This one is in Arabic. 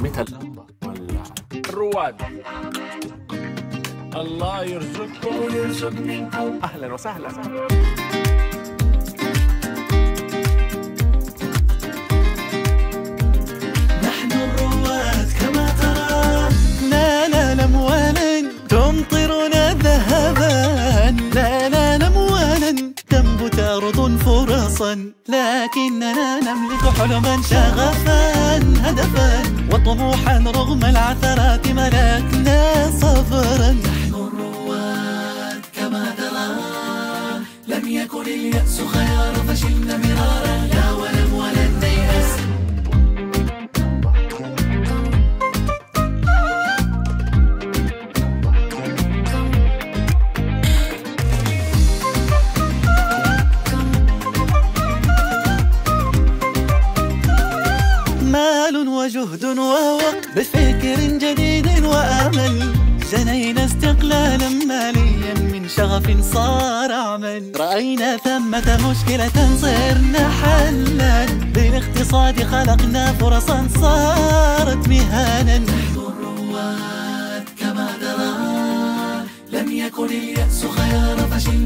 متى اللمبة ولا الرواد. الله يرزقكم. ويرزق منكم أهلا وسهلا. نحن الرواد كما ترى. نال أموالا تمطرنا ذهبا. لا نال أموالا تنبت أرض فرصا. لكننا نملك حلما شغفا. هدفا وطموحا رغم العثرات ملكنا صبرا. نحن الرواد كما ترى لم يكن اليأس خيار فشلنا مرارا. مال وجهد ووقت بفكر جديد وأمل. جنينا استقلالا ماليا من شغف صار عمل. رأينا ثمة مشكلة صرنا حلا. بالاقتصاد خلقنا فرصا صارت مهانا. نحن الرواد كما ترى لم يكن اليأس خيار مرارا